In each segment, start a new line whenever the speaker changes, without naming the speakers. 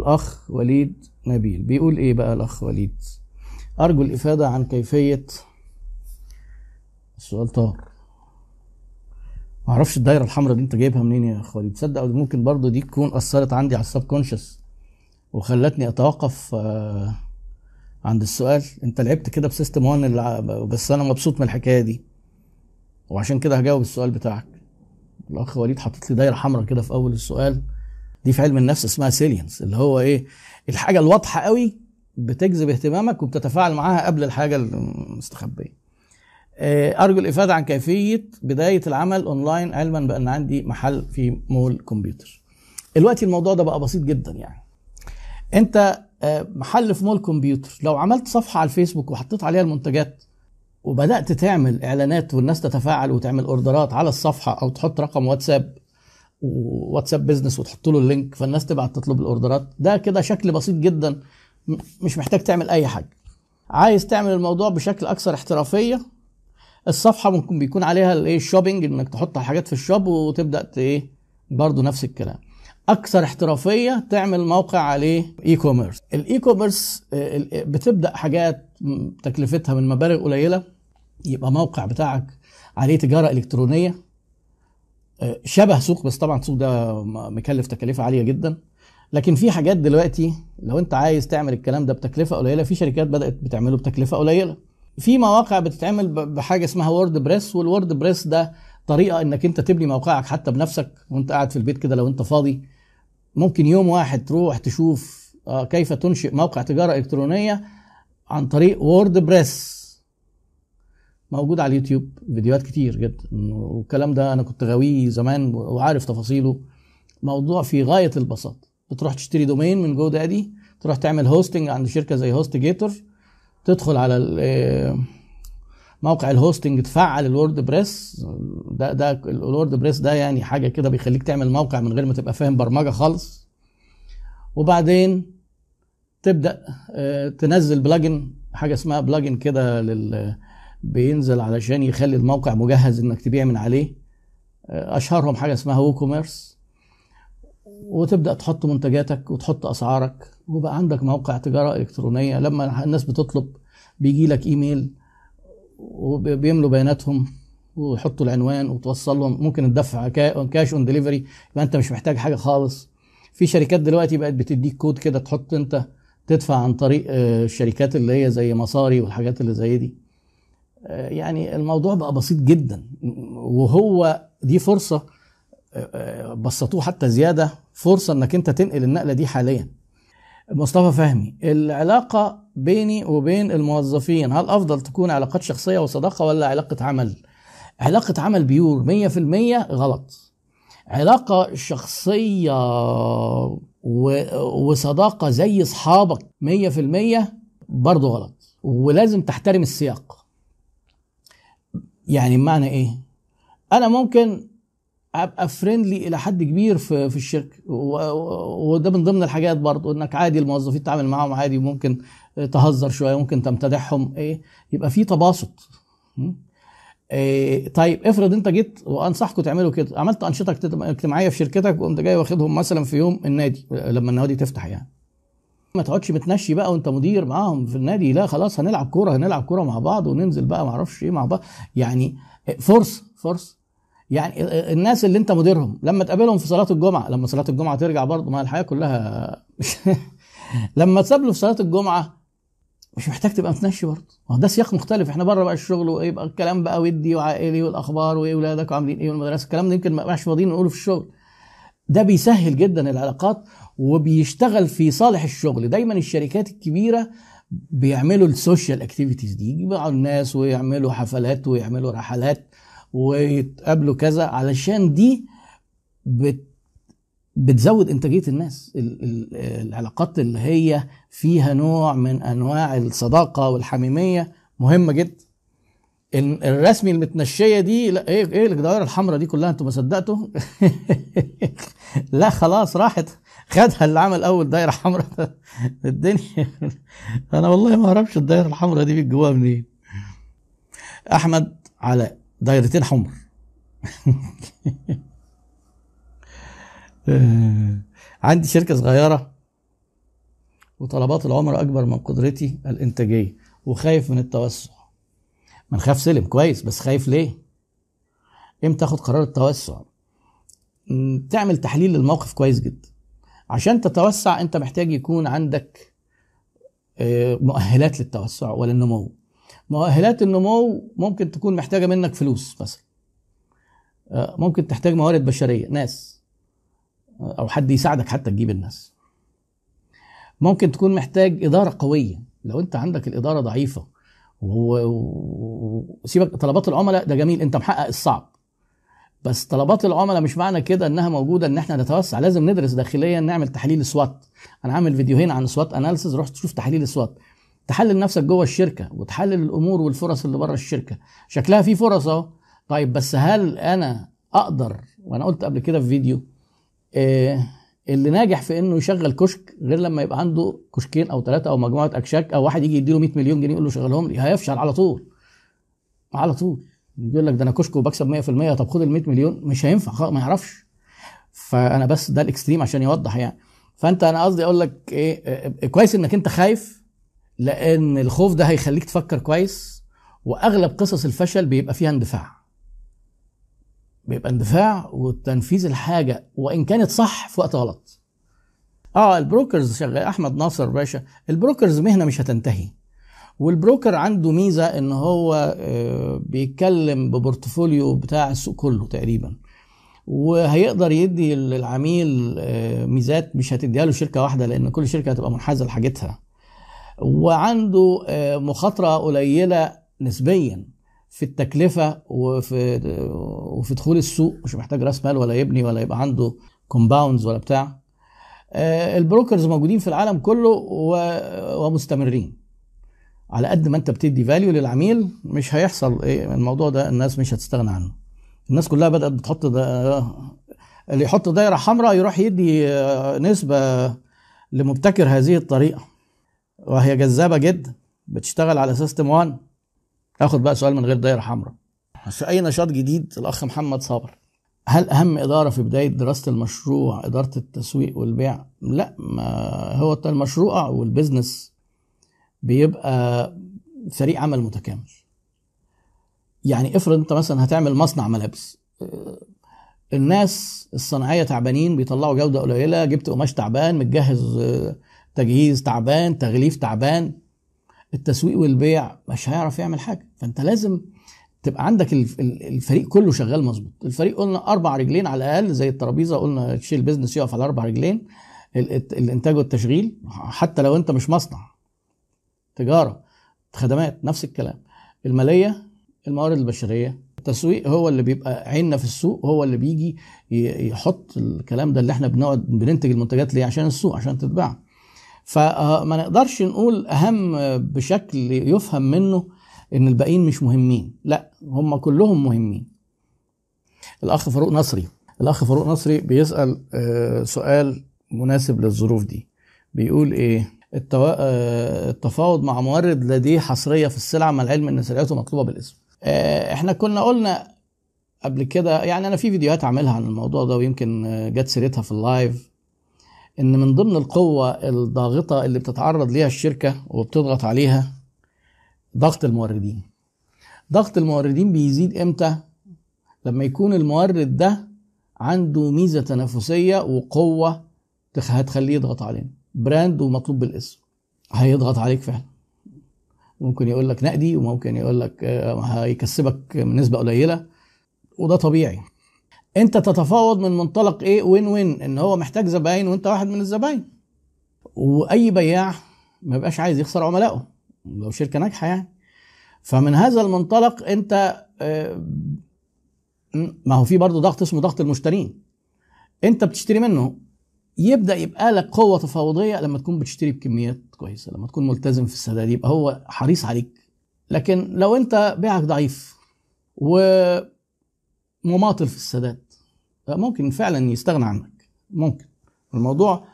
الأخ وليد نبيل. بيقول إيه بقى الأخ وليد؟ أرجو الإفادة عن كيفية السؤال طار. معرفش الدايرة الحمراء دي أنت جايبها منين يا أخ وليد؟ تصدق ممكن برضو دي تكون أثرت عندي على السب كونشس وخلتني أتوقف آه، عند السؤال. أنت لعبت كده بسيستم 1 اللي بس أنا مبسوط من الحكاية دي. وعشان كده هجاوب السؤال بتاعك. الأخ وليد حاطط لي دايرة حمراء كده في أول السؤال. دي في علم النفس اسمها salience اللي هو إيه الحاجة الواضحة قوي بتجذب اهتمامك وبتتفاعل معاها قبل الحاجة المستخبية. آه، أرجو الإفادة عن كيفية بداية العمل اونلاين علما بأن عندي محل في مول كمبيوتر. دلوقتي الموضوع ده بقى بسيط جدا يعني. أنت آه، محل في مول كمبيوتر لو عملت صفحة على الفيسبوك وحطيت عليها المنتجات وبدأت تعمل إعلانات والناس تتفاعل وتعمل أوردرات على الصفحة أو تحط رقم واتساب واتساب business وتحط له ال link فالناس تبعت تطلب الأوردرات. ده كده شكل بسيط جدا مش محتاج تعمل أي حاجة. عايز تعمل الموضوع بشكل أكثر احترافية الصفحة ممكن بيكون عليها الإيه ال shopping إنك تحط حاجات في ال shop وتبدأ إيه برضه نفس الكلام. أكثر احترافية تعمل موقع عليه e-commerce ال e-commerce بتبدأ حاجات تكلفتها من مبالغ قليلة يبقى موقع بتاعك عليه تجارة إلكترونية. شبه سوق بس طبعا سوق ده مكلف تكاليف عالية جدا. لكن في حاجات دلوقتي لو انت عايز تعمل الكلام ده بتكلفة قليلة في شركات بدأت بتعمله بتكلفة قليلة. في مواقع بتتعمل بحاجة اسمها WordPress وال WordPress ده طريقة إنك انت تبني موقعك حتى بنفسك وانت قاعد في البيت كده لو انت فاضي. ممكن يوم واحد تروح تشوف آه، كيف تنشئ موقع تجارة إلكترونية عن طريق WordPress موجود على اليوتيوب فيديوهات كتير جدا والكلام ده أنا كنت غاويه زمان وعارف تفاصيله. موضوع في غاية البساطه بتروح تشتري domain من GoDaddy تروح تعمل hosting عند شركة زي HostGator تدخل على آه، موقع ال hosting تفعل ال WordPress. ده ده ال WordPress ده يعني حاجة كده بيخليك تعمل موقع من غير ما تبقى فاهم برمجة خالص. وبعدين تبدأ آه، تنزل plugin حاجة اسمها plugin كده لل بينزل علشان يخلي الموقع مجهز إنك تبيع من عليه. آه، اشهرهم حاجة اسمها WooCommerce وتبدأ تحط منتجاتك وتحط أسعارك. وبقى عندك موقع تجارة إلكترونية. لما الناس بتطلب بيجي لك إيميل وبيملوا بياناتهم ويحطوا العنوان وتوصل لهم. ممكن تدفع ca- cash on delivery يبقى أنت مش محتاج حاجة خالص. في شركات دلوقتي بقت بتديك كود كده تحط أنت تدفع عن طريق آه، الشركات اللي هي زي مصاري والحاجات اللي زي دي. يعني الموضوع بقى بسيط جدا. وهو دي فرصة بسطوه حتى زيادة فرصة إنك أنت تنقل النقلة دي حاليا. مصطفى فهمي العلاقة بيني وبين الموظفين هل أفضل تكون علاقات شخصية وصداقة ولا علاقة عمل؟ علاقة عمل بيور 100% غلط. علاقة شخصية. وصداقة زي أصحابك 100% برضه غلط. ولازم تحترم السياق. يعني بمعنى إيه؟ أنا ممكن أبقى فريندلي إلى حد كبير في في الشركة وده من ضمن الحاجات برضو إنك عادي الموظفين تتعامل معاهم عادي وممكن تهزر شوية ممكن تمتدحهم إيه؟ يبقى في تباسط? إيه طيب افرض أنت جيت وانصحكم تعملوا كده عملت أنشطة اجتماع- اجتماعية في شركتك وقمت جاي واخدهم مثلا في يوم النادي لما النوادي تفتح يعني. ما تقعدش متنشي بقى وانت مدير معاهم في النادي. لا خلاص هنلعب كورة هنلعب كورة مع بعض وننزل بقى ما أعرفش إيه مع بعض. يعني فرصة فرصة. يعني الناس اللي انت مديرهم لما تقابلهم في صلاة الجمعة لما صلاة الجمعة ترجع برضه ما الحياة كلها مش لما تقابله في صلاة الجمعة مش محتاج تبقى متنشن برضه. ما ده سياق مختلف. إحنا بره بقى الشغل ويبقى الكلام بقى ودي وعائلي والأخبار وإيه ولادك وعاملين إيه والمدرسة. الكلام ده يمكن ما بقاش فاضيين نقوله في الشغل. ده بيسهل جدا العلاقات. وبيشتغل في صالح الشغل. دايما الشركات الكبيرة بيعملوا ال social activities دي يجمعوا الناس ويعملوا حفلات ويعملوا رحلات ويتقابلوا كذا علشان دي بت بتزود إنتاجية الناس. ال- ال- العلاقات اللي هي فيها نوع من أنواع الصداقة والحميمية مهمة جدا. الرسمي المتنشية دي لا إيه إيه الدوائر الحمراء دي كلها؟ أنتوا ما صدقتوا؟ لا خلاص راحت. خدها اللي عمل أول دايرة حمراء. الدنيا. أنا والله ما أعرفش الدايرة الحمراء دي بتجوها منين. أحمد علاء دايرتين حمر. عندي شركة صغيرة وطلبات العملاء أكبر من قدرتي الإنتاجية وخايف من التوسع. ما نخاف سلم كويس بس خايف ليه؟ إمتى تاخد قرار التوسع؟ تعمل تحليل للموقف كويس جدا. عشان تتوسع أنت محتاج يكون عندك آه، مؤهلات للتوسع وللنمو مؤهلات النمو ممكن تكون محتاجة منك فلوس مثلا. آه، ممكن تحتاج موارد بشرية ناس. آه، أو حد يساعدك حتى تجيب الناس. ممكن تكون محتاج إدارة قوية. لو أنت عندك الإدارة ضعيفة وسيبك طلبات العملاء ده جميل انت محقق الصعب. بس طلبات العملاء مش معنى كده انها موجودة ان إحنا نتوسع. لازم ندرس داخليا نعمل تحليل سوات. أنا عامل فيديوهين عن SWOT analysis رحت تشوف تحليل SWOT تحلل نفسك جوه الشركة وتحلل الأمور والفرص اللي بره الشركة. شكلها في فرص أهو. طيب بس هل أنا أقدر وأنا قلت قبل كده في فيديو آه اللي ناجح في إنه يشغل كشك غير لما يبقى عنده كشكين أو ثلاثة أو مجموعة أكشاك أو واحد يجي يديله 100 مليون جنيه يقول له شغلهم لي هيفشل على طول على طول. يقول لك ده أنا كشك وبكسب 100% طب خد ال 100 مليون مش هينفع ما يعرفش. فأنا بس ده ال extreme عشان يوضح يعني. فأنت أنا قصدي أقول لك إيه آه، كويس إنك أنت خايف لأن الخوف ده هيخليك تفكر كويس وأغلب قصص الفشل بيبقى فيها اندفاع. بيبقى اندفاع وتنفيذ الحاجة وإن كانت صح في وقت غلط. آه ال brokers شغال. أحمد ناصر باشا ال brokers مهنة مش هتنتهي. وال broker عنده ميزة إن هو آه، بيتكلم ب portfolio بتاع السوق كله تقريبا. وهيقدر يدي للعميل آه، ميزات مش هتديها له شركة واحدة لأن كل شركة هتبقى منحازة لحاجتها. وعنده آه، مخاطرة قليلة نسبيا. في التكلفة وفي وفي دخول السوق مش محتاج راس مال ولا يبني ولا يبقى عنده compounds ولا بتاع. آه، ال brokers موجودين في العالم كله ومستمرين. على قد ما انت بتدي value للعميل مش هيحصل إيه الموضوع ده الناس مش هتستغنى عنه. الناس كلها بدأت بتحط ده اللي يحط دايرة حمراء يروح يدي آه، نسبة لمبتكر هذه الطريقة. وهي جذابة جدا. بتشتغل على system 1 اخد بقى سؤال من غير دايرة حمراء. في أي نشاط جديد الأخ محمد صابر هل أهم إدارة في بداية دراسة المشروع إدارة التسويق والبيع؟ لا ما هو المشروع وال business بيبقى فريق عمل متكامل. يعني افرض أنت مثلا هتعمل مصنع ملابس. آه، الناس الصناعية تعبانين بيطلعوا جودة قليلة جبت قماش تعبان متجهز آه، تجهيز تعبان تغليف تعبان. التسويق والبيع مش هيعرف يعمل حاجة. فأنت لازم تبقى عندك الف- ال- الفريق كله شغال مظبوط. الفريق قلنا أربع رجلين على الأقل زي الترابيزة قلنا تشيل البيزنس يقف على أربع رجلين. الإنتاج والتشغيل حتى لو أنت مش مصنع تجارة خدمات نفس الكلام. المالية الموارد البشرية. التسويق هو اللي بيبقى عيننا في السوق هو اللي بيجي يحط الكلام ده اللي إحنا بنقعد بننتج المنتجات ليه؟ عشان السوق عشان تتباع. فما نقدرش نقول أهم بشكل يفهم منه إن الباقيين مش مهمين. لا هم كلهم مهمين. الأخ فاروق نصري. الأخ فاروق نصري بيسأل آه، سؤال مناسب للظروف دي. بيقول إيه؟ التوا... آه، التفاوض مع مورد لديه حصرية في السلعة مع العلم إن سلعته مطلوبة بالاسم. آه، إحنا كنا قلنا قبل كده يعني أنا في فيديوهات عاملها عن الموضوع ده ويمكن آه، جت سيرتها في اللايف. إن من ضمن القوة الضاغطة اللي بتتعرض ليها الشركة وبتضغط عليها ضغط الموردين. ضغط الموردين بيزيد إمتى؟ لما يكون المورد ده عنده ميزة تنافسية وقوة تخ- هتخليه يضغط علينا. براند ومطلوب بالاسم. هيضغط عليك فعلا. ممكن يقول لك نقدي وممكن يقول لك آه، هيكسبك نسبه قليلة. وده طبيعي. انت تتفاوض من منطلق إيه وين وين إن هو محتاج زباين وانت واحد من الزباين. وأي بياع ما بيبقاش عايز يخسر عملائه لو شركة ناجحة يعني. فمن هذا المنطلق انت آه، ما هو في برضه ضغط اسمه ضغط المشترين. انت بتشتري منه يبدأ يبقى لك قوة تفاوضية لما تكون بتشتري بكميات كويسة لما تكون ملتزم في السداد يبقى هو حريص عليك. لكن لو انت بيعك ضعيف ومماطل في السداد ممكن فعلا يستغنى عنك. ممكن. الموضوع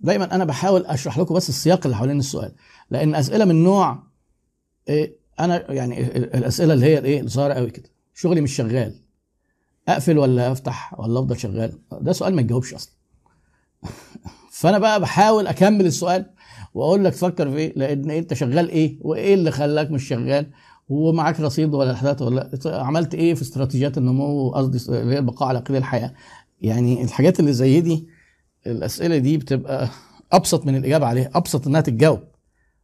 دايما أنا بحاول أشرح لكم بس السياق اللي حوالين السؤال. لأن أسئلة من نوع إيه أنا يعني الأسئلة اللي هي الايه الصغيره قوي كده. شغلي مش شغال. أقفل ولا أفتح ولا أفضل شغال؟ ده سؤال ما يتجاوبش أصلا. فأنا بقى بحاول أكمل السؤال وأقول لك تفكر في إيه لأن أنت شغال إيه؟ وإيه اللي خلاك مش شغال؟ ومعاك رصيد ولا حاجات ولا عملت إيه في استراتيجيات النمو قصدي اللي هي البقاء على قيد الحياة؟ يعني الحاجات اللي زي دي الأسئلة دي بتبقى أبسط من الإجابة عليها أبسط إنها تتجاوب.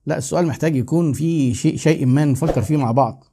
لا السؤال محتاج يكون في شيء شيء ما نفكر فيه مع بعض.